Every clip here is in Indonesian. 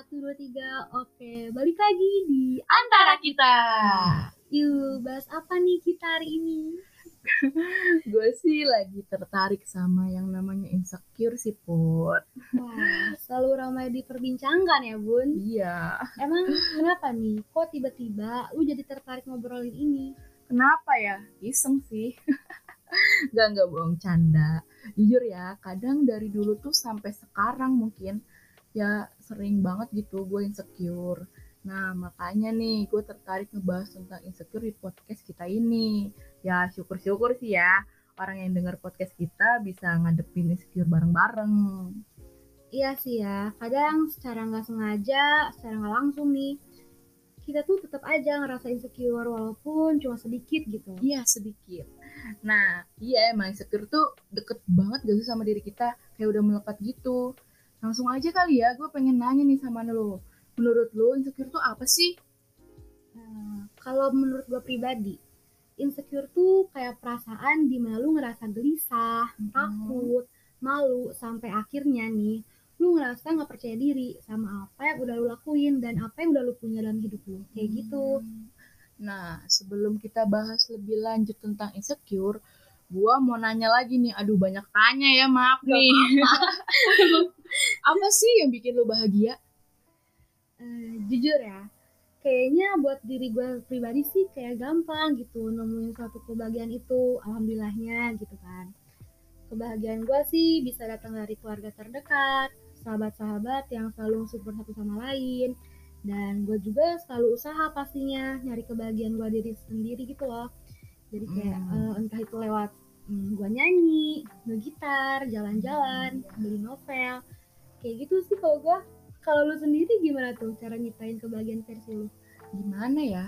satu dua tiga. Oke, balik lagi di Antara kita. Yuk, bahas apa nih kita hari ini? Gue sih lagi tertarik sama yang namanya insecure sih, Put. Wah, selalu ramai diperbincangkan ya, Bun. Iya. Emang kenapa nih? Kok tiba-tiba lu jadi tertarik ngobrolin ini? Kenapa ya? Iseng sih. gak, gak bohong canda. Jujur ya, kadang dari dulu tuh sampai sekarang mungkin ya sering banget gitu gue insecure. Nah, makanya nih gue tertarik ngebahas tentang insecure di podcast kita ini. Ya, syukur-syukur sih ya orang yang denger podcast kita bisa ngadepin insecure bareng-bareng. Iya sih ya, kadang secara nggak sengaja, secara nggak langsung nih, kita tuh tetap aja ngerasa insecure walaupun cuma sedikit gitu. Iya, sedikit. Nah, iya emang insecure tuh deket banget gak sih sama diri kita, kayak udah melekat gitu. Langsung aja kali ya, gue pengen nanya nih sama lo. Menurut lo insecure tuh apa sih? Nah, kalau menurut gue pribadi, insecure tuh kayak perasaan di mana lu ngerasa gelisah, Mhm. takut, malu, sampai akhirnya nih lu ngerasa nggak percaya diri sama apa yang udah lu lakuin dan apa yang udah lu punya dalam hidup lu. Kayak gitu. Hmm. Nah, sebelum kita bahas lebih lanjut tentang insecure, gue mau nanya lagi nih. Aduh, banyak tanya ya, maaf Gak nih. apa sih yang bikin lo bahagia? Eh, jujur ya, kayaknya buat diri gue pribadi sih kayak gampang gitu nemuin suatu kebahagiaan itu, alhamdulillahnya gitu kan. Kebahagiaan gue sih bisa datang dari keluarga terdekat, sahabat-sahabat yang selalu support satu sama lain, dan gue juga selalu usaha pastinya nyari kebahagiaan gue diri sendiri gitu loh. Jadi kayak Hmm. eh, entah itu lewat hmm, gue nyanyi, ngegitar, jalan-jalan, beli novel, kayak gitu sih kalau gue. Kalau lu sendiri gimana tuh cara nyiptain kebahagiaan versi lu? Gimana ya?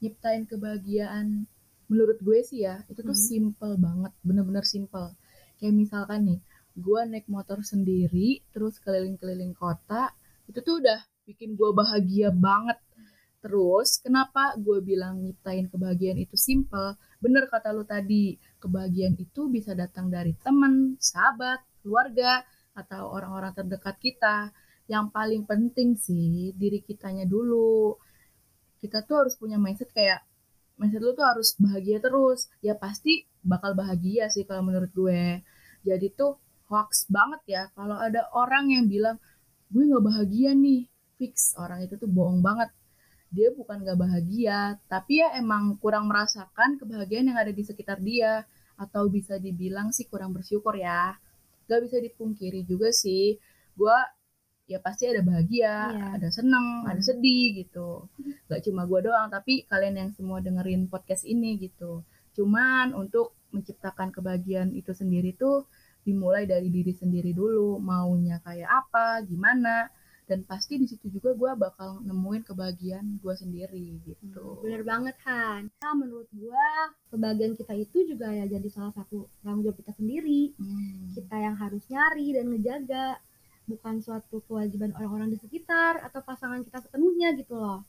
Nyiptain kebahagiaan menurut gue sih ya, itu tuh Hmm. simple banget, bener-bener simple. Kayak misalkan nih, gue naik motor sendiri, terus keliling-keliling kota, itu tuh udah bikin gue bahagia banget. Terus, kenapa gue bilang nyiptain kebahagiaan itu simple? Bener kata lu tadi, kebahagiaan itu bisa datang dari teman, sahabat, keluarga, atau orang-orang terdekat kita. Yang paling penting sih, diri kitanya dulu. Kita tuh harus punya mindset kayak, mindset lu tuh harus bahagia terus. Ya pasti bakal bahagia sih kalau menurut gue. Jadi tuh hoax banget ya kalau ada orang yang bilang, gue gak bahagia nih. Fix, orang itu tuh bohong banget dia bukan gak bahagia, tapi ya emang kurang merasakan kebahagiaan yang ada di sekitar dia, atau bisa dibilang sih kurang bersyukur ya. Gak bisa dipungkiri juga sih, gue ya pasti ada bahagia, Iya. ada seneng, ada Hmm. sedih gitu. Gak cuma gue doang, tapi kalian yang semua dengerin podcast ini gitu. Cuman untuk menciptakan kebahagiaan itu sendiri tuh dimulai dari diri sendiri dulu, maunya kayak apa, gimana, dan pasti di situ juga gue bakal nemuin kebahagiaan gue sendiri gitu. Bener banget Han. Nah, menurut gua kebahagiaan kita itu juga ya jadi salah satu tanggung jawab kita sendiri. Hmm. Kita yang harus nyari dan ngejaga, bukan suatu kewajiban orang-orang di sekitar atau pasangan kita sepenuhnya gitu loh.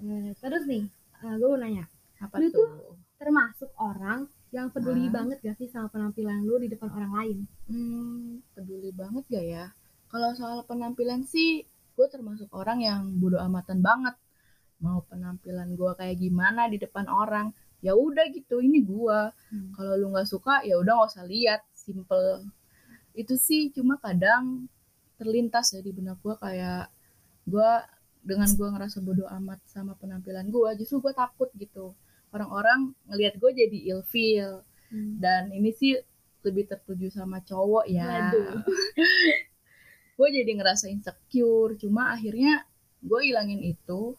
Eh, terus nih, gue mau nanya, Apa Lu tuh? termasuk orang yang peduli banget gak sih sama penampilan lu di depan orang lain? Hmm, peduli banget gak ya? Kalau soal penampilan sih, gue termasuk orang yang bodo amatan banget. Mau penampilan gue kayak gimana di depan orang, ya udah gitu, ini gue. Hmm. Kalau lu nggak suka, ya udah nggak usah lihat, simple. Itu sih cuma kadang terlintas ya di benak gue kayak gue dengan gue ngerasa bodo amat sama penampilan gue, justru gue takut gitu. Orang-orang ngelihat gue jadi ilfeel Hmm. dan ini sih lebih tertuju sama cowok ya Waduh. gue jadi ngerasa insecure. Cuma akhirnya gue ilangin itu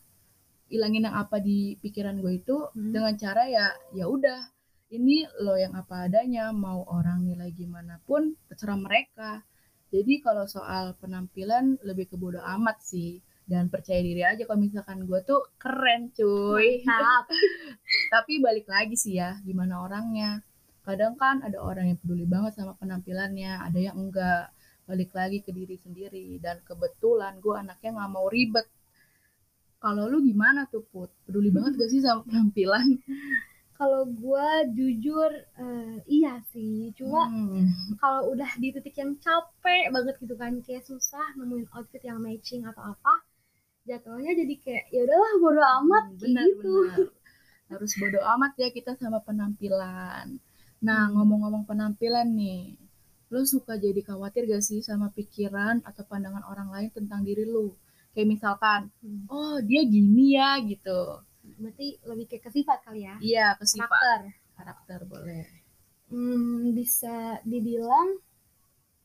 ilangin yang apa di pikiran gue itu Hmm. dengan cara ya ya udah ini lo yang apa adanya mau orang nilai gimana pun terserah mereka. Jadi kalau soal penampilan lebih ke bodo amat sih. Dan percaya diri aja kalau misalkan gue tuh keren cuy. Mantap. tapi balik lagi sih ya gimana orangnya. Kadang kan ada orang yang peduli banget sama penampilannya ada yang enggak balik lagi ke diri sendiri. Dan kebetulan gue anaknya nggak mau ribet. Kalau lu gimana tuh put? Peduli banget gak sih sama penampilan? Kalau gue jujur uh, iya sih. Cuma hmm. kalau udah di titik yang capek banget gitu kan kayak susah nemuin outfit yang matching atau apa jatuhnya jadi kayak ya udahlah bodo amat hmm, bener, gitu. bener. harus bodo amat ya kita sama penampilan. Nah hmm. ngomong-ngomong penampilan nih lo suka jadi khawatir gak sih sama pikiran atau pandangan orang lain tentang diri lo? Kayak misalkan hmm. oh dia gini ya gitu. Berarti lebih kayak ke sifat kali ya? Iya ke sifat karakter. Karakter boleh. Hmm, bisa dibilang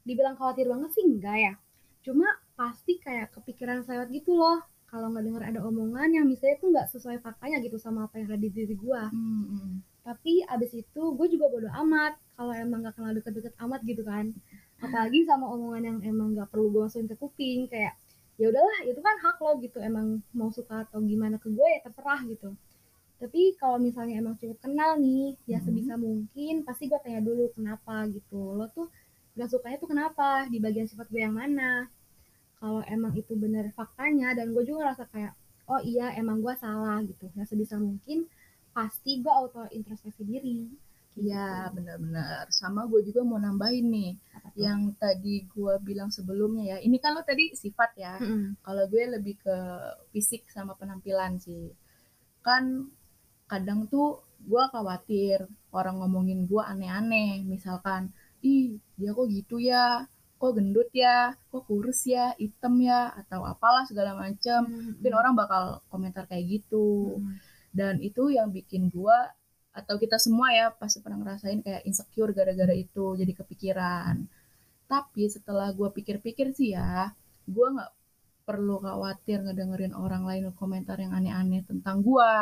dibilang khawatir banget sih enggak ya. Cuma pasti kayak kepikiran selewat gitu loh. Kalau nggak dengar ada omongan yang misalnya tuh nggak sesuai faktanya gitu sama apa yang ada di diri gue hmm, hmm. Tapi abis itu gue juga bodo amat kalau emang nggak kenal deket-deket amat gitu kan. Apalagi sama omongan yang emang nggak perlu gue masukin ke kuping kayak ya udahlah itu kan hak lo gitu. Emang mau suka atau gimana ke gue ya terserah gitu. Tapi kalau misalnya emang cukup kenal nih ya hmm. sebisa mungkin pasti gue tanya dulu kenapa? gitu. Lo tuh gak sukanya tuh kenapa? Di bagian sifat gue yang mana? Kalau emang itu bener faktanya dan gue juga ngerasa kayak oh iya emang gue salah gitu. Ya sebisa mungkin pasti gue auto introspeksi diri. Iya benar-benar. Sama gue juga mau nambahin nih yang tadi gue bilang sebelumnya ya. Ini kan lo tadi sifat ya. Mm-hmm. kalau gue lebih ke fisik sama penampilan sih. Kan kadang tuh gue khawatir orang ngomongin gue aneh-aneh. Misalkan ih dia kok gitu ya? Kok gendut ya? Kok kurus ya? Hitam ya? Atau apalah segala macem. Mm-hmm. mungkin orang bakal komentar kayak gitu. Mm-hmm. Dan itu yang bikin gue atau kita semua ya pasti pernah ngerasain kayak insecure gara-gara itu jadi kepikiran. Tapi setelah gue pikir-pikir sih ya gue nggak perlu khawatir ngedengerin orang lain komentar yang aneh-aneh tentang gue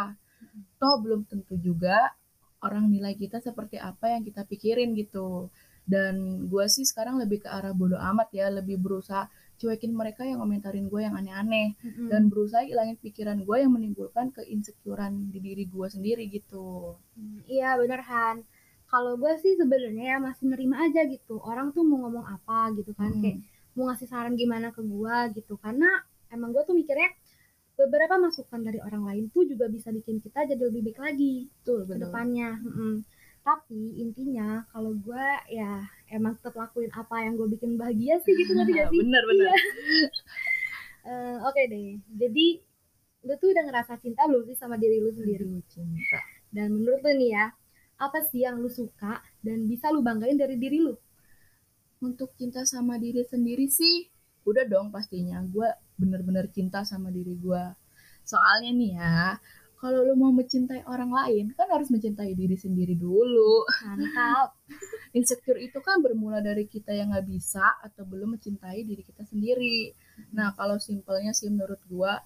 toh belum tentu juga orang nilai kita seperti apa yang kita pikirin gitu. Dan gue sih sekarang lebih ke arah bodoh amat ya lebih berusaha cuekin mereka yang komentarin gue yang aneh-aneh. Mm-hmm. dan berusaha ilangin pikiran gue yang menimbulkan keinsecurean di diri gue sendiri gitu. Mm, iya bener Han. Kalau gue sih sebenarnya ya masih nerima aja gitu. Orang tuh mau ngomong apa gitu kan. Hmm. kayak mau ngasih saran gimana ke gue gitu. Karena emang gue tuh mikirnya beberapa masukan dari orang lain tuh juga bisa bikin kita jadi lebih baik lagi tuh ke depannya. Hmm tapi intinya kalau gue ya emang tetap lakuin apa yang gue bikin bahagia sih gitu nanti gak sih? Bener bener. Iya. uh, oke okay deh. Jadi lu tuh udah ngerasa cinta belum sih sama diri lu sendiri? Aduh, cinta. Dan menurut lu nih ya apa sih yang lu suka dan bisa lu banggain dari diri lu? Untuk cinta sama diri sendiri sih udah dong pastinya. Gue bener-bener cinta sama diri gue soalnya nih ya kalau lu mau mencintai orang lain kan harus mencintai diri sendiri dulu. Mantap. Insecure itu kan bermula dari kita yang nggak bisa atau belum mencintai diri kita sendiri. Nah kalau simpelnya sih menurut gua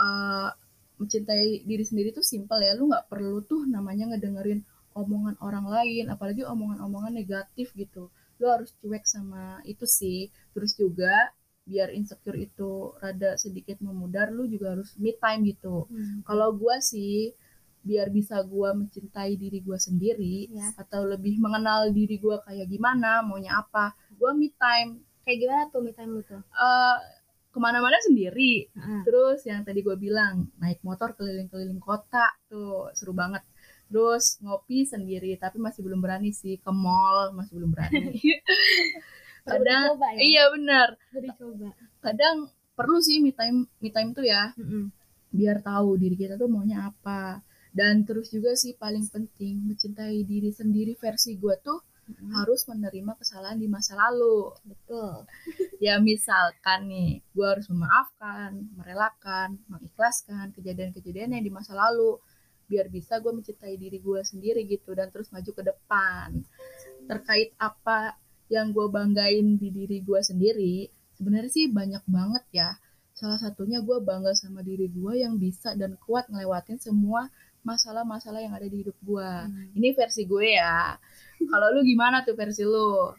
uh, mencintai diri sendiri tuh simpel ya. Lu nggak perlu tuh namanya ngedengerin omongan orang lain apalagi omongan-omongan negatif gitu. Lu harus cuek sama itu sih. Terus juga biar insecure itu rada sedikit memudar lu juga harus me time gitu hmm. kalau gue sih biar bisa gue mencintai diri gue sendiri ya. atau lebih mengenal diri gue kayak gimana maunya apa gue me time kayak gimana tuh me time lu tuh uh, ke mana-mana sendiri uh. terus yang tadi gue bilang naik motor keliling-keliling kota tuh seru banget terus ngopi sendiri tapi masih belum berani sih ke mall masih belum berani kadang ya? iya benar. Kadang perlu sih me time me time tuh ya. Mm -hmm. biar tahu diri kita tuh maunya apa. Dan terus juga sih paling penting mencintai diri sendiri versi gue tuh mm-hmm. harus menerima kesalahan di masa lalu. Betul. Ya misalkan nih gue harus memaafkan merelakan mengikhlaskan kejadian-kejadian yang di masa lalu. Biar bisa gue mencintai diri gue sendiri gitu dan terus maju ke depan. Terkait apa yang gue banggain di diri gue sendiri sebenarnya sih banyak banget ya. Salah satunya gue bangga sama diri gue yang bisa dan kuat ngelewatin semua masalah-masalah yang ada di hidup gue hmm. ini versi gue ya. Kalau lu gimana tuh versi lu?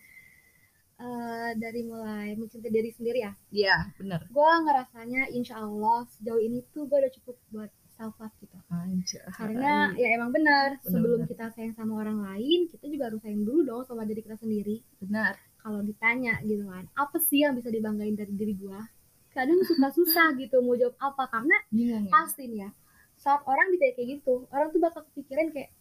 Uh, dari mulai mencintai diri sendiri ya? Iya bener. Gue ngerasanya insya Allah sejauh ini tuh gue udah cukup buat self love gitu Anjay. karena ya emang benar sebelum bener. kita sayang sama orang lain kita juga harus sayang dulu dong sama diri kita sendiri benar kalau ditanya gitu kan apa sih yang bisa dibanggain dari diri gua kadang suka susah gitu mau jawab apa karena ya. pasti nih ya saat orang ditanya kayak gitu orang tuh bakal kepikiran kayak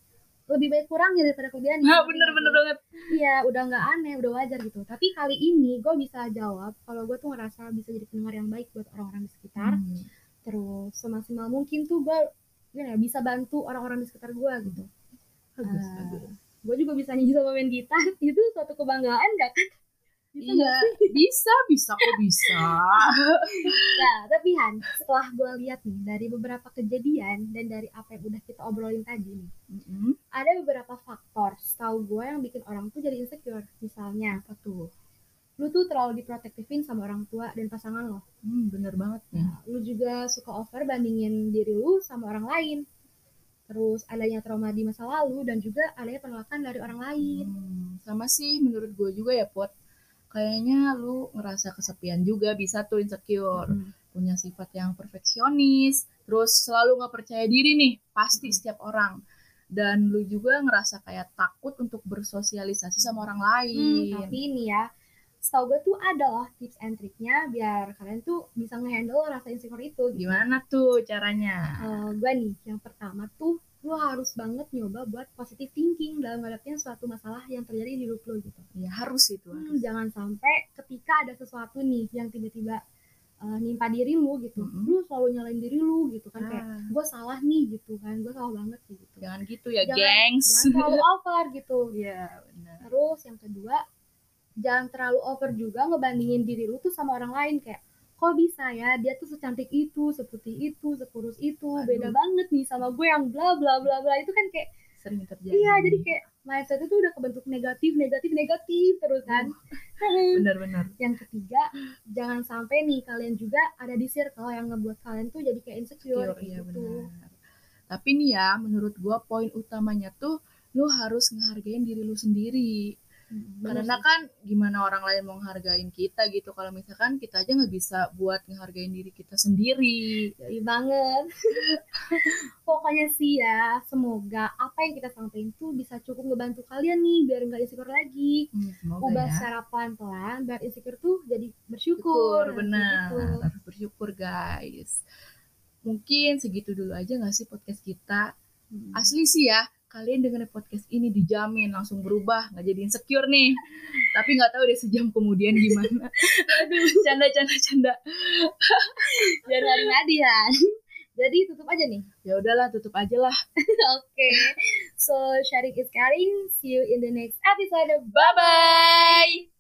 lebih baik kurangnya daripada kelebihan Nah, bener bener banget. iya udah nggak aneh udah wajar gitu tapi kali ini gue bisa jawab kalau gue tuh ngerasa bisa jadi pendengar yang baik buat orang-orang di sekitar Hmm. Terus semaksimal mungkin tuh gue ya, bisa bantu orang-orang di sekitar gue gitu Bagus, Ah, bagus. gue juga bisa nyanyi sama main gitar itu suatu kebanggaan gak kan Bisa Iya, bisa, bisa kok bisa. Nah, tapi Han, setelah gue lihat nih dari beberapa kejadian dan dari apa yang udah kita obrolin tadi nih, Mm-mm. ada beberapa faktor setahu gue yang bikin orang tuh jadi insecure. Misalnya, Apa tuh? Lu tuh terlalu diprotektifin sama orang tua dan pasangan lo. Hmm, bener banget. Nah, lu juga suka over bandingin diri lu sama orang lain. Terus adanya trauma di masa lalu dan juga adanya penolakan dari orang lain. Hmm, sama sih menurut gue juga ya Pot. Kayaknya lu ngerasa kesepian juga bisa tuh insecure. Hmm. Punya sifat yang perfeksionis, terus selalu nggak percaya diri nih, pasti Hmm. setiap orang. Dan lu juga ngerasa kayak takut untuk bersosialisasi sama orang Hmm, lain. tapi ini ya, setahu gue tuh ada loh tips and triknya biar kalian tuh bisa ngehandle rasa insecure itu. gitu. Gimana tuh caranya? Eh, gue nih, yang pertama tuh lu harus banget nyoba buat positive thinking dalam menghadapi suatu masalah yang terjadi di hidup lu gitu. Ya harus itu. Hmm, harus. jangan sampai ketika ada sesuatu nih yang tiba-tiba eh, nimpa diri lu gitu, Mm-mm. lu selalu nyalain diri lu gitu kan kayak Ah, gue salah nih gitu kan, gue salah banget gitu. jangan gitu ya, Jangan- gengs. Jangan terlalu over gitu. Iya, benar. Terus yang kedua, jangan terlalu over juga ngebandingin diri lu tuh sama orang lain kayak kok bisa ya dia tuh secantik itu, seperti itu, sekurus itu, Aduh. beda banget nih sama gue yang bla bla bla bla itu kan kayak Sering terjadi. iya jadi kayak mindset itu udah kebentuk negatif negatif negatif terus kan. benar-benar. yang ketiga, jangan sampai nih kalian juga ada di circle yang ngebuat kalian tuh jadi kayak insecure Insecure, iya gitu. benar. Tapi nih ya, menurut gua poin utamanya tuh lu harus ngehargain diri lu sendiri. Hmm, Karena sih. kan gimana orang lain mau ngehargain kita gitu kalau misalkan kita aja nggak bisa buat ngehargain diri kita sendiri. Yoi banget. Pokoknya sih ya, semoga apa yang kita sampaikan tuh bisa cukup ngebantu kalian nih biar nggak insecure lagi. Hmm, semoga Ubah ya. secara pelan-pelan biar insecure tuh jadi Bersyukur, bersyukur. benar. Gitu. Harus bersyukur guys. Mungkin segitu dulu aja nggak sih podcast kita? Hmm. Asli sih ya, kalian dengerin podcast ini dijamin langsung berubah, nggak jadi insecure nih. Tapi nggak tahu deh sejam kemudian gimana. Aduh, canda, canda, canda. Biar ngadi-ngadi ya. Jadi tutup aja nih. Ya udahlah, tutup aja lah. Oke. So sharing is caring. See you in the next episode. Bye bye.